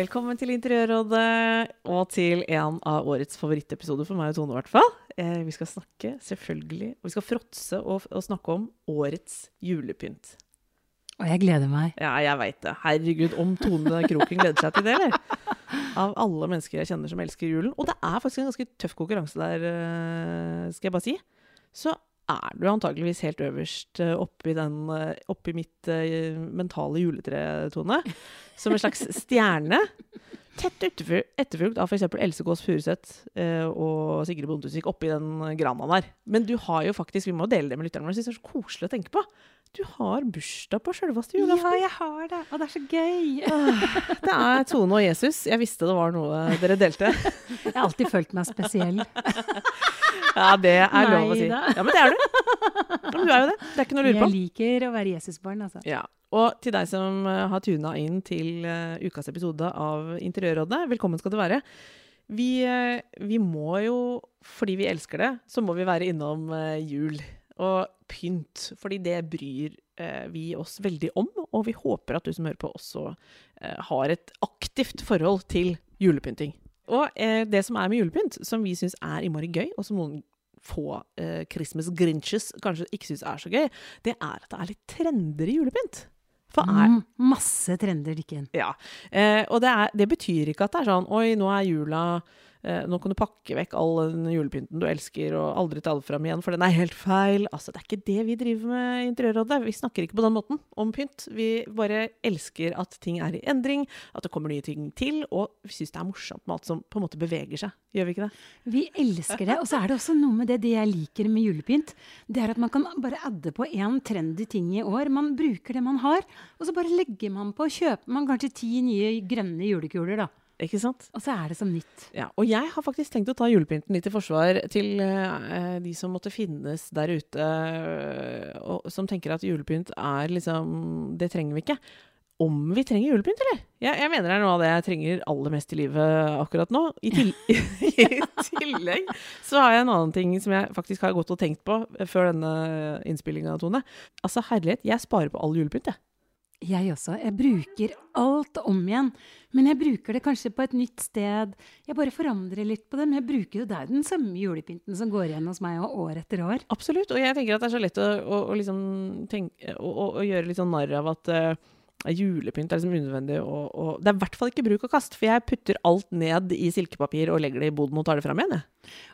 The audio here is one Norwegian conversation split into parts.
Velkommen til Interiørrådet og til en av årets favorittepisoder for meg og Tone. i hvert fall. Eh, vi skal snakke, selvfølgelig, og vi skal fråtse og, og snakke om årets julepynt. Og jeg gleder meg. Ja, jeg veit det. Herregud, om Tone Kroken gleder seg til det, eller? Av alle mennesker jeg kjenner som elsker julen. Og det er faktisk en ganske tøff konkurranse der, eh, skal jeg bare si. Så er du antageligvis helt øverst eh, oppi, den, eh, oppi mitt eh, mentale juletretone. Som en slags stjerne. Tett etterful- etterfulgt av f.eks. Else Kåss Furuseth og Sigrid Bonde Tusvik oppi den grana der. Men du har jo faktisk, vi må dele det med lytterne, våre, jeg synes det er så koselig å tenke på. Du har bursdag på sjølveste julaften. Ja, jeg har det. Og det er så gøy. Det er Tone og Jesus. Jeg visste det var noe dere delte. Jeg har alltid følt meg spesiell. Ja, det er lov å si. Neida. Ja, men det er du. Ja, men du er jo det. Det er ikke noe å lure på. Jeg liker å være Jesusbarn, altså. Ja. Og til deg som eh, har tuna inn til eh, ukas episode av Interiørrådet, velkommen skal du være. Vi, eh, vi må jo, fordi vi elsker det, så må vi være innom jul og pynt. Fordi det bryr eh, vi oss veldig om, og vi håper at du som hører på også eh, har et aktivt forhold til julepynting. Og eh, det som er med julepynt, som vi syns er innmari gøy, og som noen få eh, Christmas Grinches kanskje ikke syns er så gøy, det er at det er litt trender i julepynt. For er, Mm, masse trender, Dikken. ja. Eh, og det, er, det betyr ikke at det er sånn Oi, nå er jula Nå kan du pakke vekk all den julepynten du elsker, og aldri ta det fram igjen, for den er helt feil. Altså, det er ikke det vi driver med i Interiørrådet. Vi snakker ikke på den måten om pynt. Vi bare elsker at ting er i endring, at det kommer nye ting til, og vi syns det er morsomt med alt som på en måte beveger seg. Gjør vi ikke det? Vi elsker det. Og så er det også noe med det, det jeg liker med julepynt. Det er at man kan bare adde på én trendy ting i år. Man bruker det man har, og så bare legger man på. Kjøper man kanskje ti nye grønne julekuler, da. Ikke sant? Og så er det som nytt. Ja, og jeg har faktisk tenkt å ta julepynten litt i forsvar til uh, de som måtte finnes der ute, uh, og som tenker at julepynt er liksom Det trenger vi ikke. Om vi trenger julepynt, eller? Jeg, jeg mener det er noe av det jeg trenger aller mest i livet akkurat nå. I, til, I tillegg så har jeg en annen ting som jeg faktisk har gått og tenkt på før denne innspillinga, Tone. Altså, herlighet, jeg sparer på all julepynt, jeg. Jeg også. Jeg bruker alt om igjen. Men jeg bruker det kanskje på et nytt sted. Jeg bare forandrer litt på det. Men jeg bruker jo det er den samme julepynten som går igjen hos meg år etter år. Absolutt. Og jeg tenker at det er så lett å, å, å liksom tenke, å, gjøre litt sånn narr av at eh, julepynt er liksom unødvendig. Og, og det er i hvert fall ikke bruk og kast, for jeg putter alt ned i silkepapir og legger det i boden og tar det fram igjen. Jeg.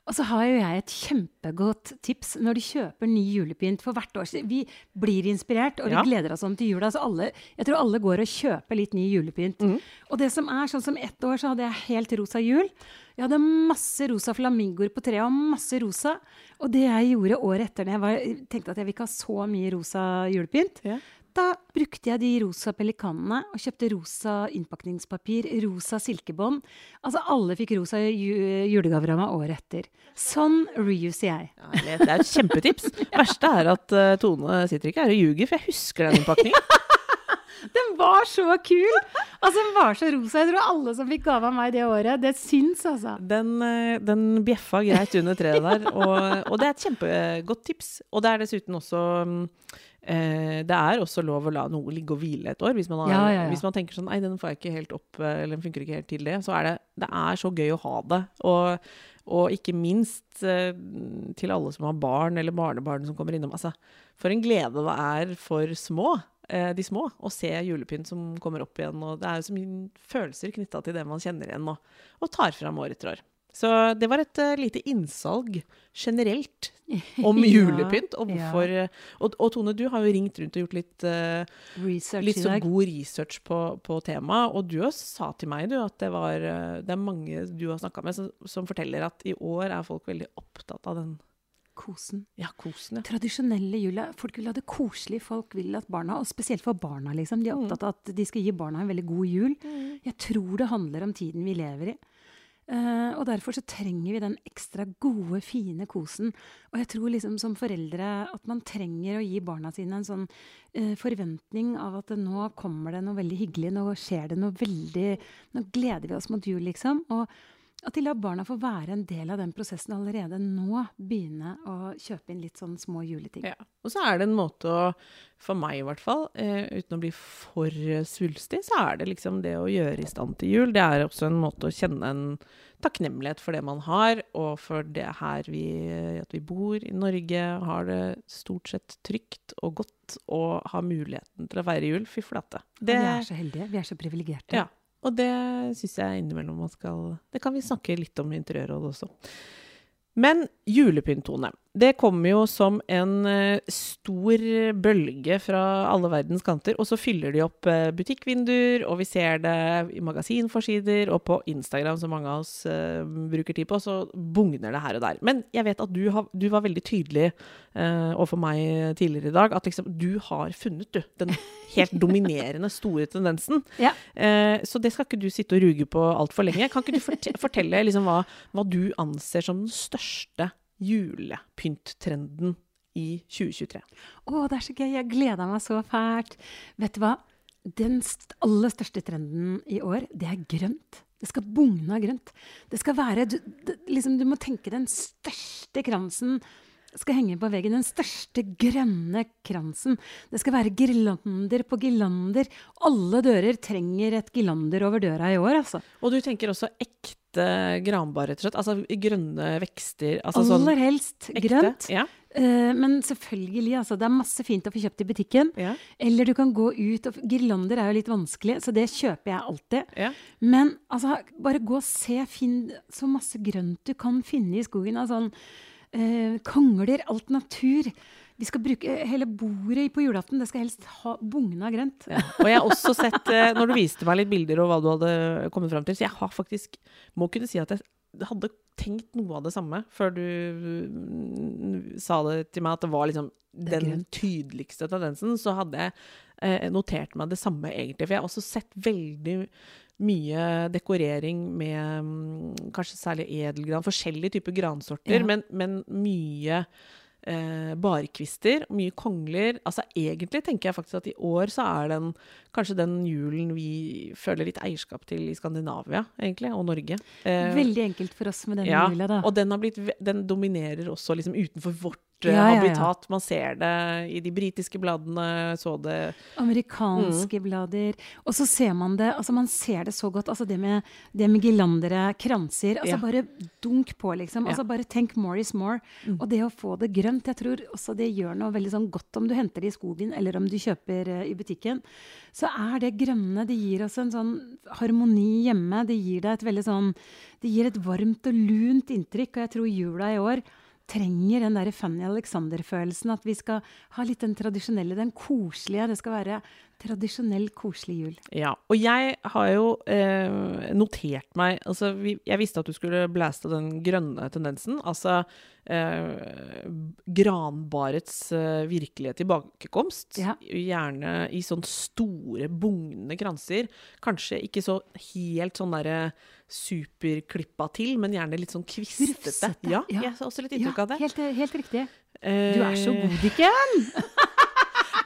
Og så har jo jeg et kjempegodt tips når du kjøper ny julepynt for hvert år. Vi blir inspirert, og vi Ja. gleder oss sånn til jula. Så alle, jeg tror alle går og kjøper litt ny julepynt. Og det som er sånn som ett år så hadde jeg helt rosa jul. Jeg hadde masse rosa flamingoer på treet og masse rosa. Og det jeg gjorde året etter, når jeg var, tenkte at jeg vil ikke ha så mye rosa julepynt, Ja. Da brukte jeg de rosa pelikanene og kjøpte rosa innpakningspapir, rosa silkebånd. Altså alle fikk rosa ju julegaver av meg året etter. Sånn reuser jeg. Ja, Det er et kjempetips. Verste er at uh, Tone sitter ikke her og ljuger, for jeg husker den innpakningen. Den var så kul! Altså, den var så rosa. Jeg tror alle som fikk gave av meg det året, det syns, altså. Den, eh, den bjeffa greit under treet der, og, og det er et kjempegodt tips. Og det er dessuten også mm, eh, Det er også lov å la noe ligge og hvile et år. Hvis man, har, Ja, ja, ja. Hvis man tenker sånn Nei, den får jeg ikke helt opp, eh, eller den funker ikke helt til det. Så er det, det er så gøy å ha det. Og, og ikke minst eh, til alle som har barn eller barnebarn som kommer innom. Altså, for en glede det er for små, eh, de små, å se julepynt som kommer opp igjen. Og det er jo så mye følelser knytta til det man kjenner igjen nå, og tar fram år etter år. Så det var et uh, lite innsalg generelt om julepynt. Og hvorfor ja. og, og Tone, du har jo ringt rundt og gjort litt, uh, litt sånn god research på, på temaet. Og du sa til meg du, at det, var, det er mange du har snakka med, som, som forteller at i år er folk veldig opptatt av den Kosen. ja, kosen. Ja. Tradisjonelle jula. Folk vil ha det koselig. Folk vil at barna, og spesielt for barna, liksom. De er Mm. opptatt av at de skal gi barna en veldig god jul. Jeg tror det handler om tiden vi lever i. Eh, og derfor så trenger vi den ekstra gode, fine kosen. Og jeg tror liksom som foreldre at man trenger å gi barna sine en sånn eh, forventning av at nå kommer det noe veldig hyggelig, nå skjer det noe veldig Nå gleder vi oss mot jul, liksom. Og at de lar barna få være en del av den prosessen allerede nå. Begynne å kjøpe inn litt sånn små juleting. Ja. Og så er det en måte å, for meg i hvert fall, eh, uten å bli for svulstig, så er det liksom det å gjøre i stand til jul. Det er også en måte å kjenne en takknemlighet for det man har, og for det her vi, at vi bor i Norge, har det stort sett trygt og godt, og har muligheten til å feire jul. Fy flate. Det, vi er så heldige. Vi er så privilegerte. Ja. Og det syns jeg innimellom man skal Det kan vi snakke litt om i Interiørrådet også. Men julepynttone. Det kommer jo som en eh, stor bølge fra alle verdens kanter. Og så fyller de opp eh, butikkvinduer, og vi ser det i magasinforsider og på Instagram, som mange av oss uh, bruker tid på. Så bugner det her og der. Men jeg vet at du, har, du var veldig tydelig uh, overfor meg tidligere i dag at liksom, du har funnet du, den helt dominerende store tendensen. Ja. Uh, så det skal ikke du sitte og ruge på altfor lenge. Kan ikke du forte fortelle liksom hva, hva du anser som den største julepynttrenden i 2023? Å, det er så gøy. Jeg gleder meg så fælt. Vet du hva? Den st aller største trenden i år, det er grønt. Det skal bugne av grønt. Det skal være du, det, liksom, du må tenke den største kransen skal henge på veggen. Den største grønne kransen. Det skal være girlander på girlander. Alle dører trenger et girlander over døra i år, altså. Og du tenker også ekte granbar, rett og slett? Altså grønne vekster? Altså sånn Aller helst ekte? grønt. Ja. Uh, men selvfølgelig, altså. Det er masse fint å få kjøpt i butikken. ja. Eller du kan gå ut og Girlander er jo litt vanskelig, så det kjøper jeg alltid. ja. Men altså, bare gå og se. Finn så masse grønt du kan finne i skogen. av sånn eh, kongler, alt natur. Vi skal bruke hele bordet på julaften. Det skal helst ha bugne av grønt. Ja. Og jeg har også sett, eh, når du viste meg litt bilder og hva du hadde kommet fram til, så jeg har faktisk, må kunne si at jeg hadde tenkt noe av det samme før du mm, sa det til meg, at det var liksom det den grønt. tydeligste tendensen, så hadde jeg eh, notert meg det samme egentlig. For jeg har også sett veldig mye dekorering med mm, kanskje særlig edelgran, forskjellige typer gransorter, Ja. men, men mye eh, barkvister, mye kongler. Altså egentlig tenker jeg faktisk at i år så er den kanskje den julen vi føler litt eierskap til i Skandinavia, egentlig, og Norge. Eh, Veldig enkelt for oss med den ja, jula, da. og den, har blitt, den dominerer også liksom utenfor vårt Ja, ja, habitat. Man ser det i de britiske bladene, så det Amerikanske Mm. blader. Og så ser man det altså Man ser det så godt. altså Det med, det med girlandere, kranser. altså. Bare dunk på, liksom. Mm. altså Bare tenk more is more. Og det å få det grønt, jeg tror også det gjør noe veldig sånn godt om du henter det i skogen eller om du kjøper uh, i butikken. Så er det grønne Det gir oss en sånn harmoni hjemme. Det gir deg et veldig sånn Det gir et varmt og lunt inntrykk. Og jeg tror jula i år trenger den der Fanny Alexander-følelsen. At vi skal ha litt den tradisjonelle, den koselige. Det skal være tradisjonell, koselig jul. Ja. Og jeg har jo eh, notert meg altså vi, Jeg visste at du skulle blæste den grønne tendensen. Altså eh, granbarets eh, virkelige tilbakekomst. Ja. Gjerne i sånn store, bugnende kranser. Kanskje ikke så helt sånn derre superklippa til, men gjerne litt sånn kvistete. Rufsete, Ja, ja. jeg har også litt inntrykk av det. helt, helt riktig. Eh, Du er så god, Dikken!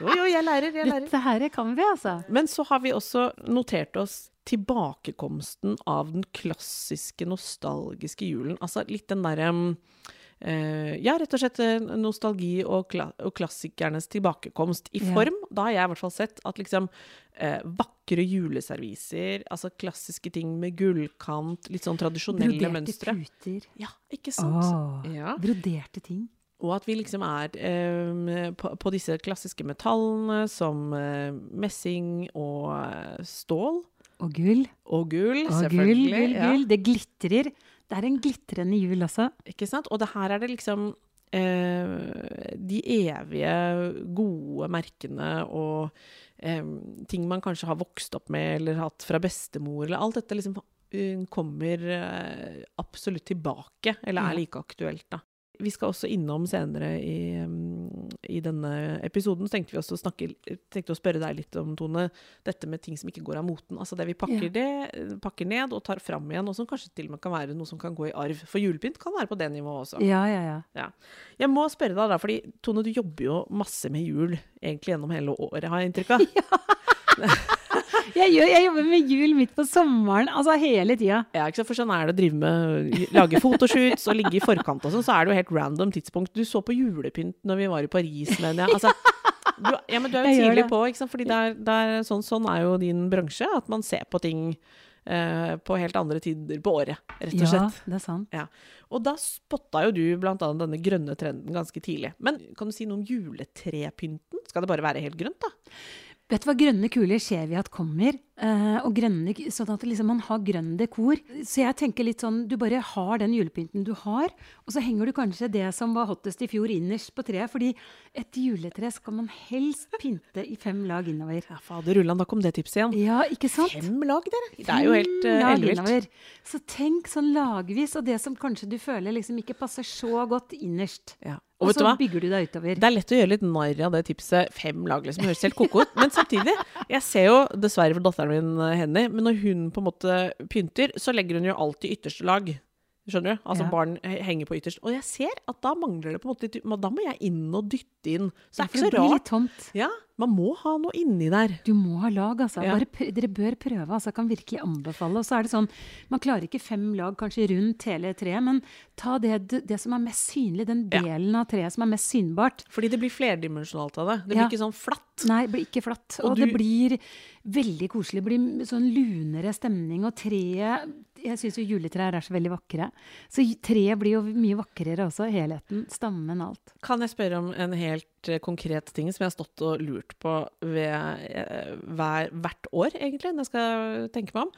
Jo, jo, jeg lærer, jeg lærer. Dette her kan vi, altså. Men så har vi også notert oss tilbakekomsten av den klassiske, nostalgiske julen. Altså litt den derre eh, Ja, rett og slett eh, nostalgi og, kla og klassikernes tilbakekomst i Ja. form. Da har jeg i hvert fall sett at liksom uh, vakre juleserviser, altså klassiske ting med gullkant, litt sånn tradisjonelle Broderte mønstre. puter. Ja, ikke sant? Åh, Ja. Broderte ting. Og at vi liksom er eh, på, på disse klassiske metallene som eh, messing og eh, stål. Og gull. Og gull, Og gull, gull, gull, ja. Det glitrer. Det er en glitrende jul altså. Ikke sant? Og det her er det liksom eh, de evige gode merkene og eh, ting man kanskje har vokst opp med eller hatt fra bestemor, eller alt dette liksom eh, kommer absolutt tilbake, eller er like aktuelt, da. Vi skal også innom senere i, i denne episoden, så tenkte vi også snakke, tenkte å spørre deg litt om, Tone, dette med ting som ikke går av moten. Altså det vi pakker, Ja. det, pakker ned og tar fram igjen, og som kanskje til og med kan være noe som kan gå i arv. For julepynt kan være på det nivået også. Ja, ja, ja. Jeg må spørre deg da, fordi Tone, du jobber jo masse med jul egentlig gjennom hele året, har jeg inntrykk av. Jeg, gjør, jeg jobber med jul midt på sommeren, altså hele tida. Ja, ikke sant? For sånn er det å drive med lage fotoshoots og ligge i forkant og sånn, så er det jo helt random tidspunkt. Du så på julepynt når vi var i Paris, mener jeg. Altså, du, ja, men du er jo Jeg tidlig på, ikke sant? Fordi der, der, sånn, sånn er jo din bransje, at man ser på ting eh, på helt andre tider på året, rett og slett. Ja, det er sant. Og da spotta jo du annet denne grønne trenden ganske tidlig. Men kan du si noe om juletrepynten? Skal det bare være helt grønt, da? Vet du hva grønne kuler ser vi at kommer? Eh, og grønne, sånn at liksom man har grønn dekor. Så jeg tenker litt sånn, du bare har den julepynten du har, og så henger du kanskje det som var hottest i fjor innerst på treet. Fordi et juletre skal man helst pynte i fem lag innover. Ja, fader Ulland, da kom det tipset igjen. Ja, ikke sant? Fem lag, dere! Det er jo helt uh, ellevilt. Så tenk sånn lagvis, og det som kanskje du føler liksom ikke passer så godt innerst. Ja. Og, Og så bygger du deg utover. Det er lett å gjøre litt narr av det tipset. Fem lag, liksom. Høres helt koko ut. Men samtidig, jeg ser jo dessverre for datteren min, Henny, men når hun på en måte pynter, så legger hun jo alltid ytterste lag. Skjønner du? Altså Ja. barn henger på ytterst. Og jeg ser at da mangler det på en måte litt Da må jeg inn og dytte inn. Så det er ikke så rart. tomt. Ja, man må ha noe inni der. Du må ha lag, altså. Ja. Bare dere bør prøve. altså. Jeg kan virkelig anbefale. Og så er det sånn, Man klarer ikke fem lag kanskje rundt hele treet, men ta det, det som er mest synlig, den Ja. delen av treet som er mest synbart. Fordi det blir flerdimensjonalt av det. Det blir Ja. ikke sånn flatt. Nei, det blir ikke flatt. Og Og, du- det blir veldig koselig. Det blir sånn lunere stemning. Og treet Jeg syns jo juletrær er så veldig vakre. Så treet blir jo mye vakrere også. Helheten. Stammen, alt. Kan jeg spørre om en helt eh, konkret ting som jeg har stått og lurt på ved, eh, hver, hvert år, egentlig, når jeg skal tenke meg om?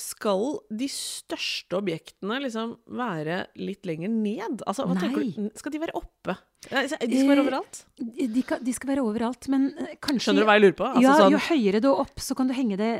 Skal de største objektene liksom være litt lenger ned? Altså, Nei. du? Skal de være oppe? De skal være Eh, overalt? De, kan, de skal være overalt, men eh, kanskje Skjønner du hva jeg lurer på? Altså, ja, sånn, Jo høyere du er opp, så kan du henge det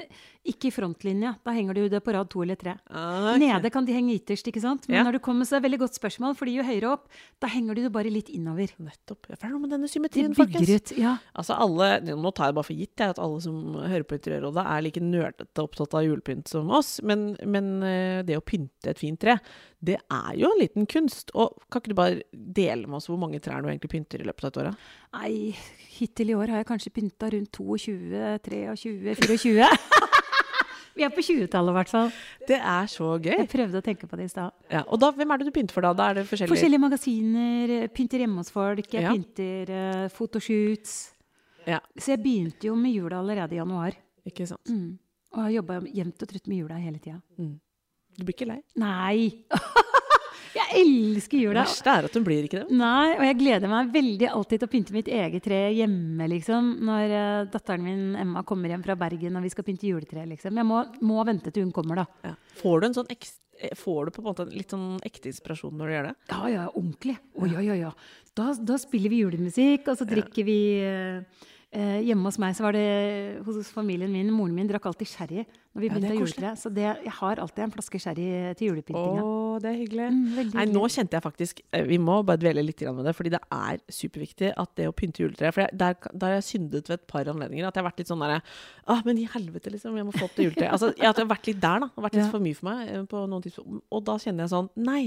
ikke i frontlinja. Da henger du det på rad to eller tre. Ah, ok. Nede kan de henge ytterst, ikke sant? Men Ja. når du kommer, så er det veldig godt spørsmål, fordi jo høyere opp, da henger du det bare litt innover. Nettopp. Hva For det er noe med denne De symmetrien, bygger folkens. ut. Ja. Altså alle, Nå tar jeg bare for gitt jeg, at alle som hører på Interiørrådet, er like nerdete opptatt av julepynt som oss. Men, men eh, det å pynte et fint tre, det er jo en liten kunst. Og kan ikke du bare dele med oss hvor mange trær du egentlig pynter i løpet av et år? Nei, hittil i år har jeg kanskje pynta rundt 22, 23, 24. Vi er på 20-tallet, i hvert fall. Det er så gøy. Jeg prøvde å tenke på det i stad. Ja, og da, hvem er det du pynter for da? Da er det forskjellige Forskjellige magasiner, eh, pynter hjemme hos folk, jeg Ja. pynter uh, fotoshoots. Ja. Så jeg begynte jo med jula allerede i januar. Ikke sant? Mm. Og har jobba jevnt og trutt med jula hele tida. Du blir ikke lei? Nei! jeg elsker Det verste er at hun blir ikke det. Nei, og jeg gleder meg veldig alltid til å pynte mitt eget tre hjemme, liksom. Når eh, datteren min Emma kommer hjem fra Bergen og vi skal pynte juletre, liksom. Jeg må, må vente til hun kommer, da. Ja. Får du en sånn eks eh, Får du på en måte litt sånn ekte inspirasjon når du gjør det? Ja, ja, ordentlig. Å, ja, ja, ja. Da, da spiller vi julemusikk, og så drikker vi eh, eh, Hjemme hos meg så var det hos familien min, moren min drakk alltid sherry når vi Ja, å juletre. Så det, jeg har alltid en flaske sherry til Å, julepyntinga. det er hyggelig. Mm, hyggelig. Nei, nå kjente jeg faktisk eh, Vi må bare dvele litt med det, fordi det er superviktig at det å pynte juletreet For jeg, der, der har jeg syndet ved et par anledninger. At jeg har vært litt sånn derre ah, men i helvete, liksom. Jeg må få opp det juletreet. Altså, jeg, at har vært litt der, da. Det har vært litt Ja. for mye for meg eh, på noen tidspunkt. Og da kjenner jeg sånn Nei,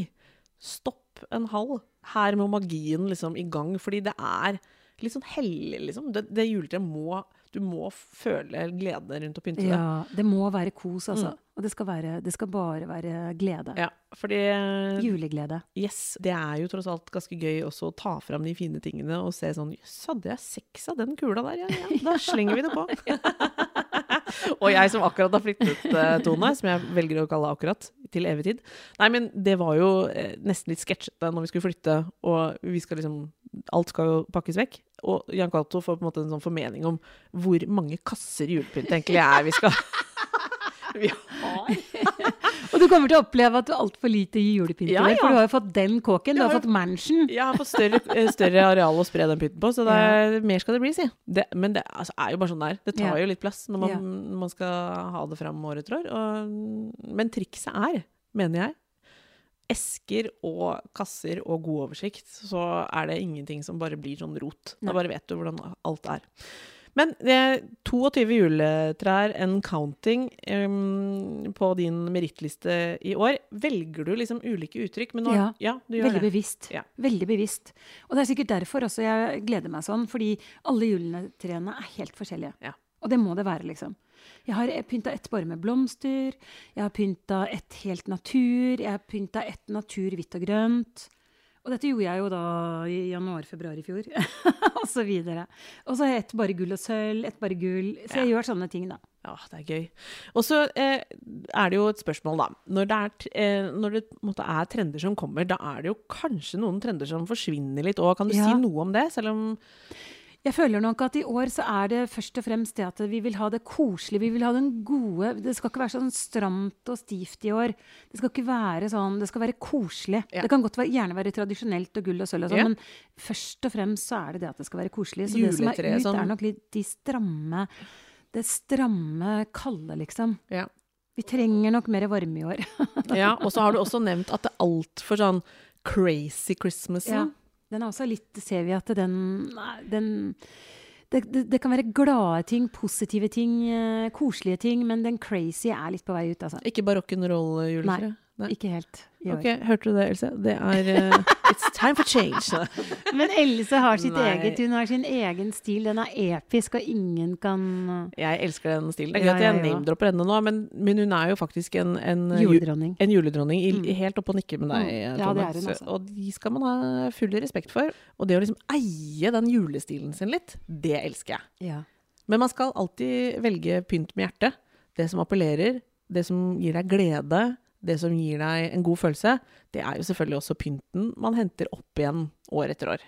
stopp en halv. Her må magien liksom i gang. Fordi det er litt sånn hellig, liksom. Det, det juletreet må Du må føle glede rundt å pynte det. Ja, det må være kos, altså. Mm. Og det skal, være, det skal bare være glede. Ja, fordi eh, Juleglede. Yes, det er jo tross alt ganske gøy også å ta fram de fine tingene og se sånn Jøss, hadde jeg seks av den kula der? Ja, ja, da slenger vi det på. og jeg som akkurat har flyttet, uh, Tone, som jeg velger å kalle akkurat, til evig tid. Nei, men det var jo eh, nesten litt sketsjete når vi skulle flytte, og vi skal liksom Alt skal jo pakkes vekk. Og Jan Cato får på en måte en sånn formening om hvor mange kasser julepynt egentlig er vi skal Vi har du kommer til å oppleve at du har altfor lite i Ja, år, ja. for du har jo fått den kåken. Du har fått mansion. Jeg har fått større, eh, større areal å spre den pynten på, så er, mer skal det bli, si. Det, men det altså, er jo bare sånn det er. Det tar Ja. jo litt plass når man, Ja. man skal ha det fram år etter år. Og, men trikset er, mener jeg, esker og kasser og god oversikt, så er det ingenting som bare blir sånn rot. Da bare vet du hvordan alt er. Men eh, 22 juletrær and counting um, på din merittliste i år. Velger du liksom ulike uttrykk? Men nå, Ja, du gjør Veldig det. bevisst. Ja. Veldig bevisst. Og det er sikkert derfor også jeg gleder meg sånn, fordi alle juletrærne er helt forskjellige. Ja. Og det må det være, liksom. Jeg har pynta ett bare med blomster. Jeg har pynta ett helt natur. Jeg har pynta ett natur hvitt og grønt. Og dette gjorde jeg jo da i januar-februar i fjor. og så videre. Og så har jeg ett bare gull og sølv, ett bare gull. Så jeg gjør sånne ting, da. Ja, det er gøy. Og så eh, er det jo et spørsmål, da. Når det, er, eh, når det måtte, er trender som kommer, da er det jo kanskje noen trender som forsvinner litt òg. Kan du Ja. si noe om det? Selv om Jeg føler nok at i år så er det først og fremst det at vi vil ha det koselig. Vi vil ha den gode Det skal ikke være sånn stramt og stivt i år. Det skal ikke være sånn Det skal være koselig. Ja. Det kan godt være, gjerne være tradisjonelt og gull og sølv og sånn, Ja. men først og fremst så er det det at det skal være koselig. Så det som er Juletre, ut, sånn- er nok litt de stramme Det stramme, kalde, liksom. Ja. Vi trenger nok mer varme i år. ja og så har du også nevnt at det er altfor sånn crazy Christmasen. Ja. Den er også litt Ser vi at den, den det, det, det kan være glade ting, positive ting, eh, koselige ting, men den crazy er litt på vei ut, altså. Ikke bare rock'n'roll-juletre? Ikke helt. Ok, hørte du det, Else? Det er uh, It's time for change. Men Else har sitt Nei. eget. Hun har sin egen stil. Den er episk, og ingen kan Jeg elsker den stilen. Det er Ja, greit at jeg ja, jeg name-dropper henne nå, men, men hun er jo faktisk en, en Juledronning. En juledronning i, Mm. helt oppe og nikker med deg, Mm. Ja, det er hun, Så- altså. Og de skal man ha full respekt for. Og det å liksom eie den julestilen sin litt, det elsker jeg. Ja. Men man skal alltid velge pynt med hjertet. Det som appellerer, det som gir deg glede, det som gir deg en god følelse, det er jo selvfølgelig også pynten man henter opp igjen år etter år.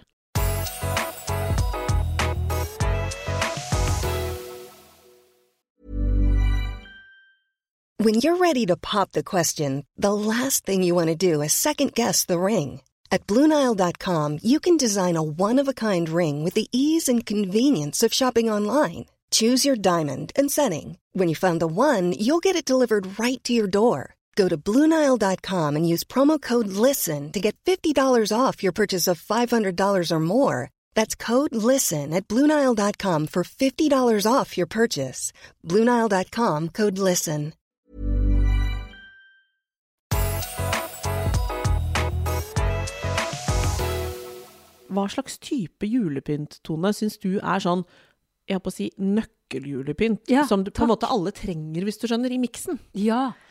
When you're ready to pop the question, the last thing you want to do is second guess the ring. At Bluenile.com, you can design a one of a kind ring with the ease and convenience of shopping online. Choose your diamond and setting. When you find the one, you'll get it delivered right to your door. Go to Bluenile.com and use promo code LISTEN to get $50 off your purchase of $500 or more. That's code LISTEN at Bluenile.com for $50 off your purchase. Bluenile.com code LISTEN. Hva slags type julepynt, Tone, syns du er sånn, jeg holdt på å si, nøkkeljulepynt? Ja, som du, på en måte alle trenger, hvis du skjønner, i miksen? Ja. Eh,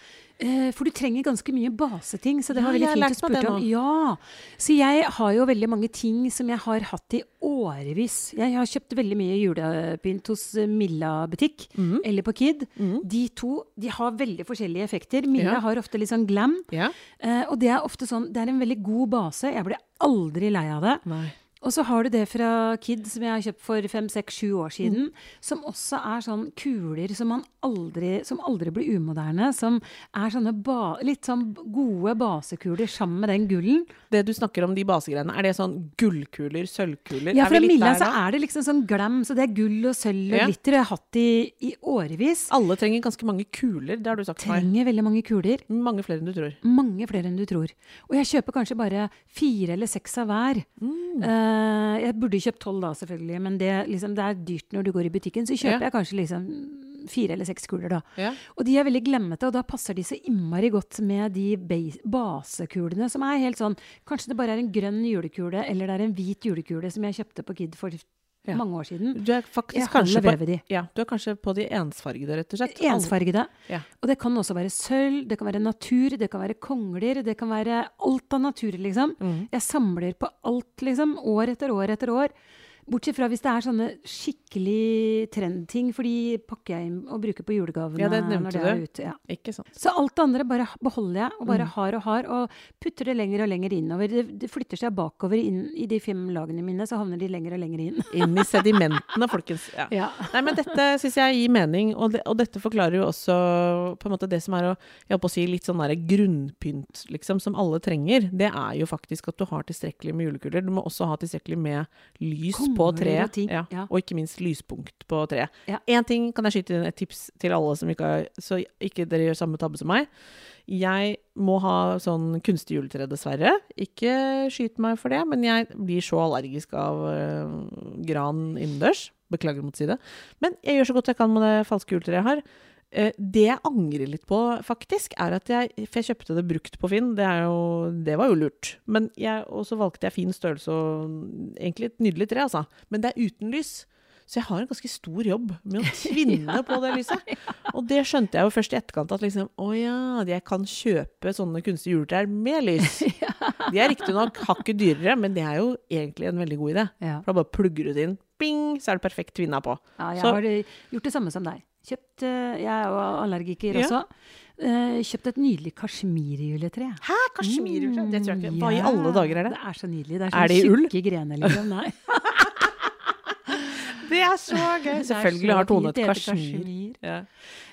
for du trenger ganske mye baseting, så det Ja, var veldig fint å spurte om. Ja, Så jeg har jo veldig mange ting som jeg har hatt i årevis. Jeg har kjøpt veldig mye julepynt hos eh, Milla butikk, mm. eller på Kid. De to de har veldig forskjellige effekter. Milla Ja. har ofte litt sånn glam. Ja. Eh, og det er ofte sånn, det er en veldig god base. Jeg blir aldri lei av det. Nei. Og så har du det fra Kid som jeg har kjøpt for fem, seks, sju år siden. Som også er sånn kuler som, man aldri, som aldri blir umoderne. Som er sånne ba, litt sånn gode basekuler sammen med den gullen. Det du snakker om, de basegreiene, er det sånn gullkuler, sølvkuler? Ja, fra Milla så er det liksom sånn glam. Så det er gull og sølv og Ja. glitter. Jeg har hatt i, i årevis. Alle trenger ganske mange kuler, det har du sagt Trenger meg. Veldig mange kuler. Mange flere enn du tror. Mange flere enn du tror. Og jeg kjøper kanskje bare fire eller seks av hver. Eh, jeg burde kjøpt tolv da, selvfølgelig, men det, liksom, det er dyrt når du går i butikken. Så kjøper Ja. jeg kanskje liksom fire eller seks kuler, da. Ja. Og de er veldig glemmete, og da passer de så innmari godt med de base, basekulene, som er helt sånn Kanskje det bare er en grønn julekule, eller det er en hvit julekule som jeg kjøpte på Kid for Ja. mange år siden. Du er faktisk kanskje på, ja, du er kanskje på de ensfargede, rett og slett. Ensfargede. Ja. Og det kan også være sølv, det kan være natur, det kan være kongler, det kan være alt av natur, liksom. Mm. Jeg samler på alt, liksom. År etter år etter år. Bortsett fra hvis det er sånne skikkelig trendting, for de pakker jeg inn og bruker på julegavene. Ja, det når nevnte det er du. ute. Ja. Ikke sant. Så alt det andre bare beholder jeg, og bare Mm. har og har, og putter det lenger og lenger innover. Det, det flytter seg bakover inn i de fem lagene mine, så havner de lenger og lenger inn. Inn i sedimentene, folkens. Ja. Ja. Nei, men dette syns jeg gir mening, og, det, og dette forklarer jo også på en måte det som er å, jeg holdt på å si, litt sånn derre grunnpynt, liksom, som alle trenger. Det er jo faktisk at du har tilstrekkelig med julekuler. Du må også ha tilstrekkelig med lys på treet. Ja, ja. Og ikke minst lyspunkt på treet. Én ting kan jeg skyte inn et tips til alle som ikke har Så ikke dere gjør samme tabbe som meg. Jeg må ha sånn kunstig juletre, dessverre. Ikke skyt meg for det, men jeg blir så allergisk av øh, gran innendørs. Beklager å måtte si det. Men jeg gjør så godt jeg kan med det falske juletreet jeg har. Eh, det jeg angrer litt på, faktisk, er at jeg For jeg kjøpte det brukt på Finn. Det, er jo, det var jo lurt. Men jeg, og så valgte jeg fin størrelse og egentlig et nydelig tre, altså. Men det er uten lys. Så jeg har en ganske stor jobb med å tvinne på det lyset. Og det skjønte jeg jo først i etterkant, at liksom Å ja, jeg kan kjøpe sånne kunstige juletrær med lys. De er riktignok hakket dyrere, men det er jo egentlig en veldig god idé. For da bare plugger du det inn, bing, så er det perfekt tvinna på. Ja, jeg Så- har eh, gjort det samme som deg. Kjøpt, eh, Jeg er jo allergiker Ja. også. Eh, Kjøpt et nydelig kasjmirjuletre. Hæ, kasjmirjuletre? Det tror jeg ikke. Hva i alle dager er det? Det er så nydelig. Det er, Er det i ull? tjukke grener, liksom. Nei. Det er så gøy! Selvfølgelig har Tone et kasjmir. Ja.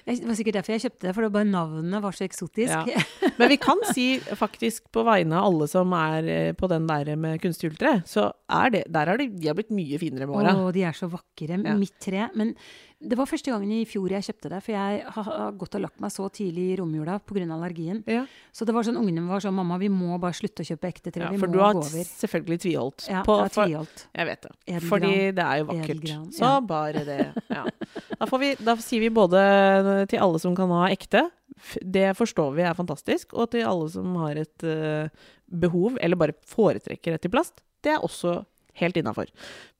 Det var sikkert derfor jeg kjøpte det, for det bare navnet var så eksotisk. Ja. Men vi kan si faktisk på vegne av alle som er eh, på den der med kunstig juletre, så er det Der er de, de har blitt mye finere med åra. Å, de er så vakre. Ja. Mitt tre. Men det var første gangen i fjor jeg kjøpte det, for jeg har gått og lagt meg så tidlig i romjula pga. allergien. Ja. Så det var sånn, ungene var sånn 'Mamma, vi må bare slutte å kjøpe ekte tre. Ja, vi for du har selvfølgelig tviholdt Ja, på jeg tviholdt. Jeg vet det. Edelgran. Fordi det er jo vakkert. Edelgran, Så bare det. Ja. Da, får vi, da sier vi både til alle som kan ha ekte, det forstår vi er fantastisk, og til alle som har et uh, behov, eller bare foretrekker et i plast, det er også helt innafor.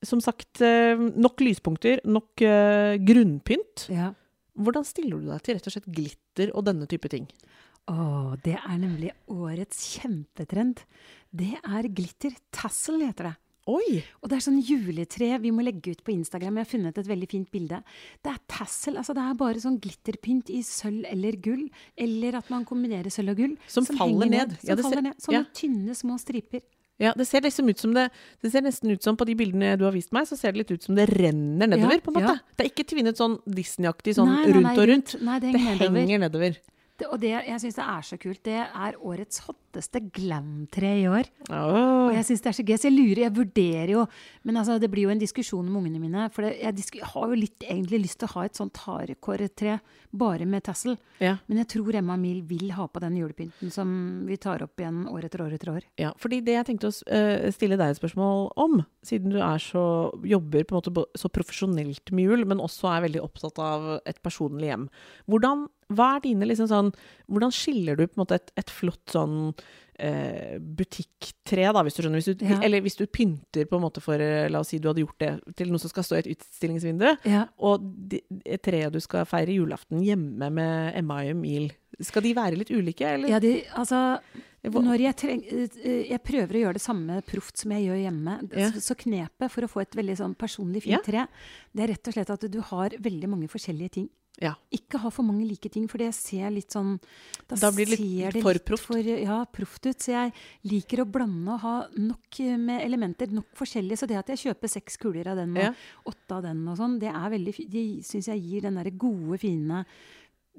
Som sagt, eh, nok lyspunkter, nok eh, grunnpynt. Ja. Hvordan stiller du deg til rett og slett glitter og denne type ting? Å, det er nemlig årets kjempetrend. Det er glitter. Tassel heter det. Oi! Og det er sånn juletre vi må legge ut på Instagram. Jeg har funnet et veldig fint bilde. Det er tassel. Altså det er bare sånn glitterpynt i sølv eller gull. Eller at man kombinerer sølv og gull. Som faller ned. ned. Som Ja, faller ned. Sånne ja. tynne, små striper. Ja, det ser liksom ut som det Det ser nesten ut som på de bildene du har vist meg, så ser det litt ut som det renner nedover, Ja, på en måte. ja. Det er ikke tvinnet sånn Disney-aktig sånn Nei, nei, rundt og rundt. Nei, det Det henger nedover. nedover. Det, og det, jeg syns er så kult. Det er årets hotteste glam-tre i år. Oh. Og jeg syns det er så gøy. Så jeg lurer, jeg vurderer jo Men altså, det blir jo en diskusjon med ungene mine. For det, jeg, har jo litt egentlig lyst til å ha et sånt harekåretre bare med tassel. Ja. Men jeg tror Emma Mil vil ha på den julepynten som vi tar opp igjen år etter år etter år. Ja, fordi det jeg tenkte å eh, stille deg et spørsmål om, siden du er så, jobber på en måte så profesjonelt med jul, men også er veldig opptatt av et personlig hjem. Hvordan, hva er dine liksom sånn, hvordan skiller du på en et, et flott sånn eh, butikktre, da, hvis du skjønner? Hvis du, Ja. Eller hvis du pynter på en måte for, eh, la oss si du hadde gjort det til noe som skal stå i et utstillingsvindu, Ja. og de, treet du skal feire julaften hjemme med Emma og Emil, skal de være litt ulike, eller? Ja, de, altså Når jeg, treng, eh, jeg prøver å gjøre det samme proft som jeg gjør hjemme, Ja. så, så knepet for å få et veldig sånn personlig fint Ja. tre, det er rett og slett at du har veldig mange forskjellige ting. Ja. Ikke ha for mange like ting, for det ser litt sånn Da blir det litt det for proft. For, ja, proft ut. Så jeg liker å blande og ha nok eh, med elementer, nok forskjellige. Så det at jeg kjøper seks kuler av den og Ja. åtte av den og sånn, det er veldig fi- De syns jeg gir den derre gode, fine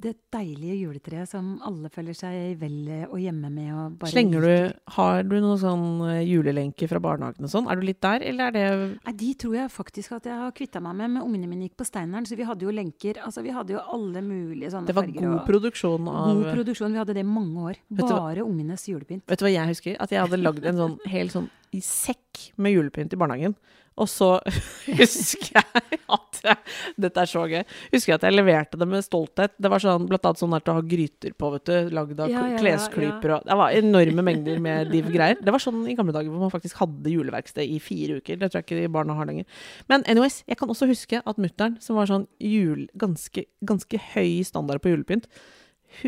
det deilige juletreet som alle føler seg vel og hjemme med. Og bare Slenger du, har du noen sånn julelenke julelenker fra barnehagen og sånn? Er du litt der, eller er det Nei, De tror jeg faktisk at jeg har kvitta meg med. Men ungene mine gikk på Steineren, så vi hadde jo lenker. Altså, Vi hadde jo alle mulige sånne Det var farger. god produksjon av God produksjon. Vi hadde det i mange år. Bare hva- ungenes julepynt. Vet du hva jeg husker? At jeg hadde lagd en sånn hel sånn i sekk med julepynt i barnehagen. Og så husker jeg at jeg, Dette er så gøy. Husker jeg at jeg leverte det med stolthet. Det var sånn, blant annet sånn der til å ha gryter på, vet du. Lagd av Ja, ja, klesklyper og Det var enorme mengder med div greier. Det var sånn i gamle dager hvor man faktisk hadde juleverksted i fire uker. Det tror jeg ikke barna har lenger. Men anyways, jeg kan også huske at mutter'n, som var sånn jul, ganske, ganske høy standard på julepynt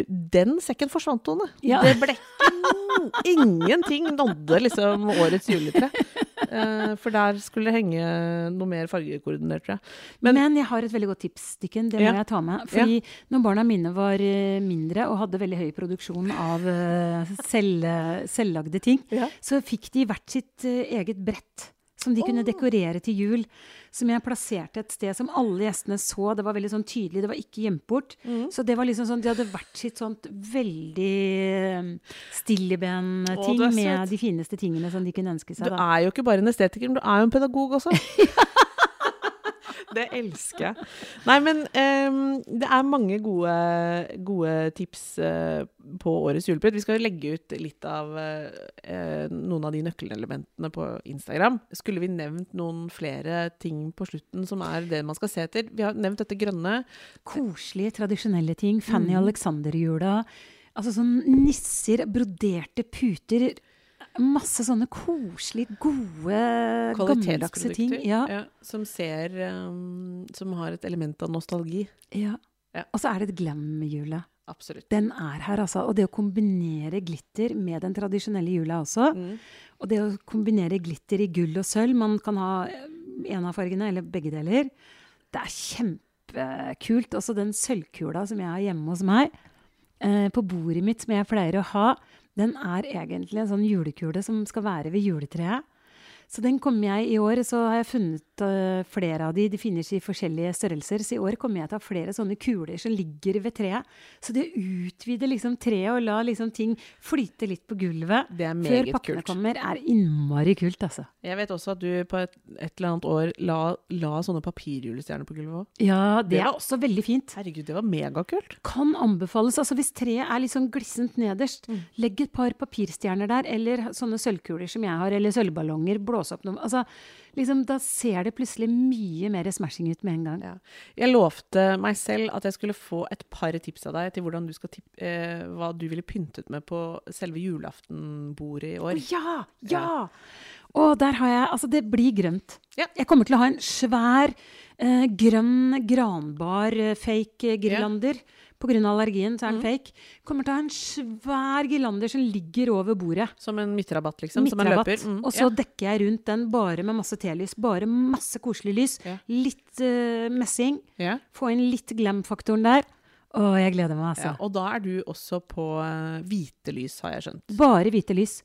den sekken forsvant, Tone. Ja. Det ble ikke Ingenting nådde liksom årets juletre. Eh, for der skulle det henge noe mer fargekoordinert, tror jeg. Men, Men- jeg har et veldig godt tips, Dikken. Det må Ja. jeg ta med. Fordi når barna mine var eh, mindre og hadde veldig høy produksjon av eh, selv, selvlagde ting, Ja. så fikk de hvert sitt eh, eget brett. Som de kunne dekorere til jul. Som jeg plasserte et sted som alle gjestene så. Det var veldig sånn tydelig, det var ikke gjemt bort. Mm. Så det var liksom sånn, de hadde hvert sitt sånt veldig um, stilleben-ting med de fineste tingene som de kunne ønske Du seg. Da. er jo ikke bare en estetiker, men du er jo en pedagog også. det elsker jeg. Nei, men um, det er mange gode, gode tips uh, på årets julepynt. Vi skal legge ut litt av uh, noen av de nøkkelelementene på Instagram. Skulle vi nevnt noen flere ting på slutten som er det man skal se etter? Vi har nevnt dette grønne. Koselige, tradisjonelle ting. Fanny Mm. Alexander-jula. Altså sånn nisser, broderte puter. Masse sånne koselige, gode, gammeldagse ting. Ja, ja, som ser um, Som har et element av nostalgi. ja. Ja. Og så er det et glam-jule. Absolutt. Den er her, altså. Og det å kombinere glitter med den tradisjonelle jula også. Mm. Og det å kombinere glitter i gull og sølv, man kan ha en av fargene eller begge deler, det er kjempekult. Også den sølvkula som jeg har hjemme hos meg, eh, på bordet mitt, som jeg pleier å ha, den er egentlig en sånn julekule som skal være ved juletreet. Så den kommer jeg i år, så har jeg funnet uh, flere av de. De finnes i forskjellige størrelser. Så i år kommer jeg til å ha flere sånne kuler som ligger ved treet. Så det utvider liksom treet og la liksom ting flyte litt på gulvet Det er før pakkene kult. kommer, er innmari kult, altså. Jeg vet også at du på et, et eller annet år la, la sånne papirjulestjerner på gulvet òg. Ja, det Det er også veldig fint. Herregud, det var megakult. Kan anbefales. Altså hvis treet er litt sånn glissent nederst, Mm. legg et par papirstjerner der, eller sånne sølvkuler som jeg har, eller sølvballonger, blåse opp noe. Altså, liksom, da ser det plutselig mye mer smashing ut med en gang. Ja. Jeg lovte meg selv at jeg skulle få et par tips av deg til hvordan du skal tippe, eh, hva du ville pyntet med på selve julaftenbordet i år. Oh, ja! Ja! Og der har jeg Altså, det blir grønt. Ja. Jeg kommer til å ha en svær eh, grønn granbar-fake-girlander. På grunn av allergien så er den Mm. fake. Kommer til å ha en svær girlander som ligger over bordet. Som en midtrabatt, liksom? Som en Midtrabatt. løper? Mm, Og så ja. dekker jeg rundt den bare med masse telys. Bare masse koselig lys. Ja. Litt uh, messing. Ja. Få inn litt glam-faktoren der. Å, jeg gleder meg, altså. Og da er du også på uh, hvite lys, har jeg skjønt. Bare hvite lys.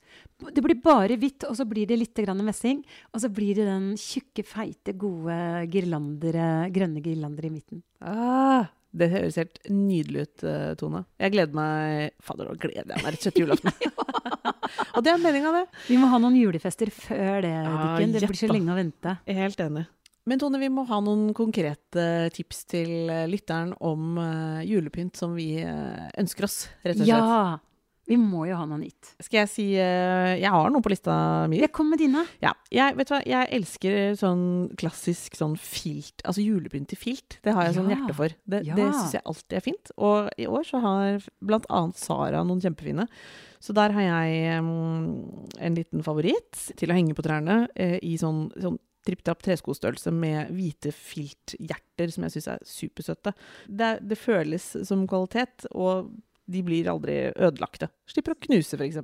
Det blir bare hvitt, og så blir det litt grann messing. Og så blir det den tjukke, feite, gode girlandere, grønne girlander i midten. Ah, det høres helt nydelig ut, eh, Tone. Jeg gleder meg Fader, nå gleder jeg meg rett og slett til julaften. og det er meninga, det. Vi må ha noen julefester før det, Ja, Dikken. Det blir så lenge å vente. Helt enig. Men Tone, vi må ha noen konkrete tips til eh, lytteren om eh, julepynt som vi eh, ønsker oss, rett og slett. Ja! Vi må jo ha noe nytt. Skal jeg si uh, Jeg har noe på lista mi. Jeg kom med dine. Ja, jeg, vet du hva, jeg elsker sånn klassisk sånn filt, altså julepynt i filt. Det har jeg sånn Ja, hjerte for. Det, ja. syns jeg alltid er fint. Og i år så har blant annet Sara noen kjempefine. Så der har jeg um, en liten favoritt til å henge på trærne uh, i sånn, sånn tripp-trapp treskostørrelse med hvite filthjerter som jeg syns er supersøte. Det, det føles som kvalitet, og de blir aldri ødelagte. Slipper å knuse, f.eks.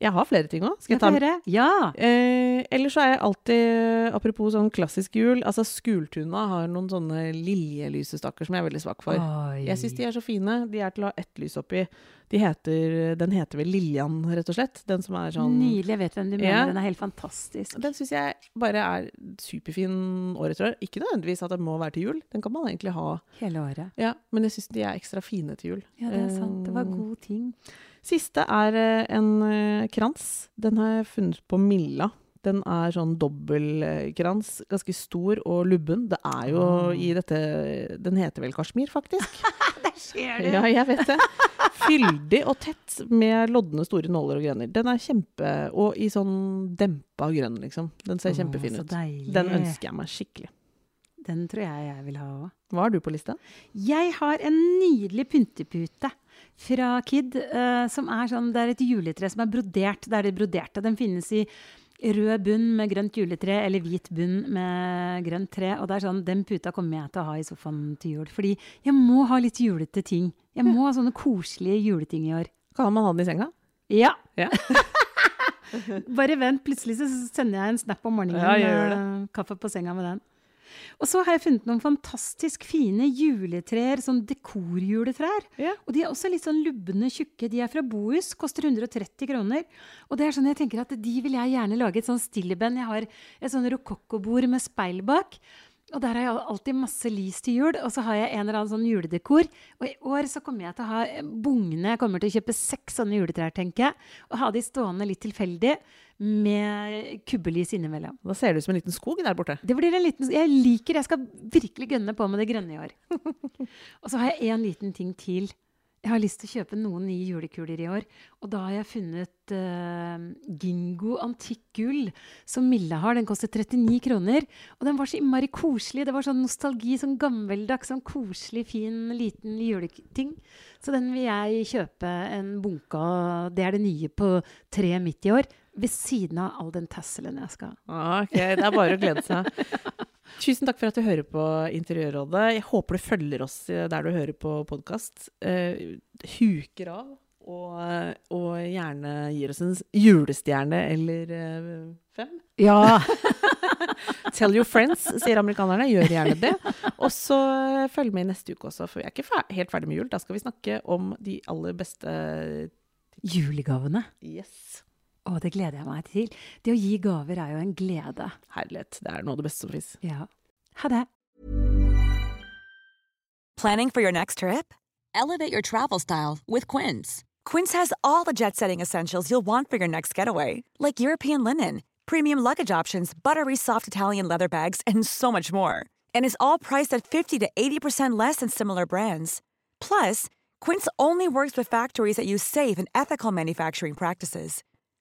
Jeg har flere ting òg. Skal jeg ta med? Ja! Eh, ellers så er jeg alltid, apropos sånn klassisk jul, altså Skultuna har noen sånne liljelysestaker som jeg er veldig svak for. Oi. Jeg syns de er så fine. De er til å ha ett lys oppi. De heter, den heter vel Liljan, rett og slett. Den som er sånn Nydelig. Jeg vet hvem du mener. Ja. Den er helt fantastisk. Den syns jeg bare er superfin året etter år. Ikke nødvendigvis at den må være til jul. Den kan man egentlig ha. Hele året. Ja, Men jeg syns de er ekstra fine til jul. Ja, det er sant. Det var Eh, god ting. Siste er eh, en eh, krans. Den har jeg funnet på Milla. Den er sånn dobbeltkrans, ganske stor og lubben. Det er jo Ah. i dette Den heter vel kasjmir, faktisk. Der ser Ja, jeg vet det. Fyldig og tett med lodne, store nåler og grener. Den er kjempe Og i sånn dempa grønn, liksom. Den ser kjempefin ut. Den ønsker jeg meg skikkelig. Den tror jeg jeg vil ha òg. Hva har du på lista? Jeg har en nydelig pyntepute fra Kid, Uh, som er sånn Det er et juletre som er brodert. Det er det broderte. Den finnes i rød bunn med grønt juletre eller hvit bunn med grønt tre. Og det er sånn, den puta kommer jeg til å ha i sofaen til jul. Fordi jeg må ha litt julete ting. Jeg må ha sånne koselige juleting i år. Kan man ha den i senga? Ja. Ja. Bare vent, plutselig så sender jeg en snap om morgenen. Ja, Kaffe på senga med den. Og så har jeg funnet noen fantastisk fine juletrær, sånn dekorjuletrær. Ja. Og de er også litt sånn lubne, tjukke. De er fra Bohus, koster 130 kroner. Og det er sånn jeg tenker at de vil jeg gjerne lage et sånn stilleband. Jeg har et sånn rokokkobord med speil bak. Og der har jeg alltid masse lys til jul, og så har jeg en eller annen sånn juledekor. Og i år så kommer jeg til å ha bugne Jeg kommer til å kjøpe seks sånne juletrær, tenker jeg. Og ha de stående litt tilfeldig med kubbelys innimellom. Da ser det ut som en liten skog der borte. Det blir en liten Jeg liker Jeg skal virkelig gønne på med det grønne i år. og så har jeg en liten ting til. Jeg har lyst til å kjøpe noen nye julekuler i år. Og da har jeg funnet uh, Gingo antikk gull, som Milla har. Den koster 39 kroner. Og den var så innmari koselig. Det var sånn nostalgi, sånn gammeldags, sånn koselig, fin, liten juleting. Så den vil jeg kjøpe en bunke av. Det er det nye på treet mitt i år. Ved siden av all den tasselen jeg skal ha. Ah, Ok, Det er bare å glede seg. Tusen takk for at du hører på Interiørrådet. Jeg håper du følger oss eh, der du hører på podkast. Uh, huker av, og, og gjerne gir oss en julestjerne eller uh, fem. Ja! Tell your friends, sier amerikanerne. Gjør gjerne det. Og så eh, følg med neste uke også, for vi er ikke fer helt ferdig med jul. Da skal vi snakke om de aller beste Julegavene. Yes. Å, det gleder jeg meg til. Det å gi gaver er jo en glede. Herlighet. Det er noe av det beste som fins. Ja. Ha det. Planning for your next trip? Elevate your travel style with Quince. Quince has all the jet setting essentials you'll want for your next getaway, like European linen, premium luggage options, buttery soft Italian leather bags, and so much more. And is all priced at 50 to 80% less than similar brands. Plus, Quince only works with factories that use safe and ethical manufacturing practices.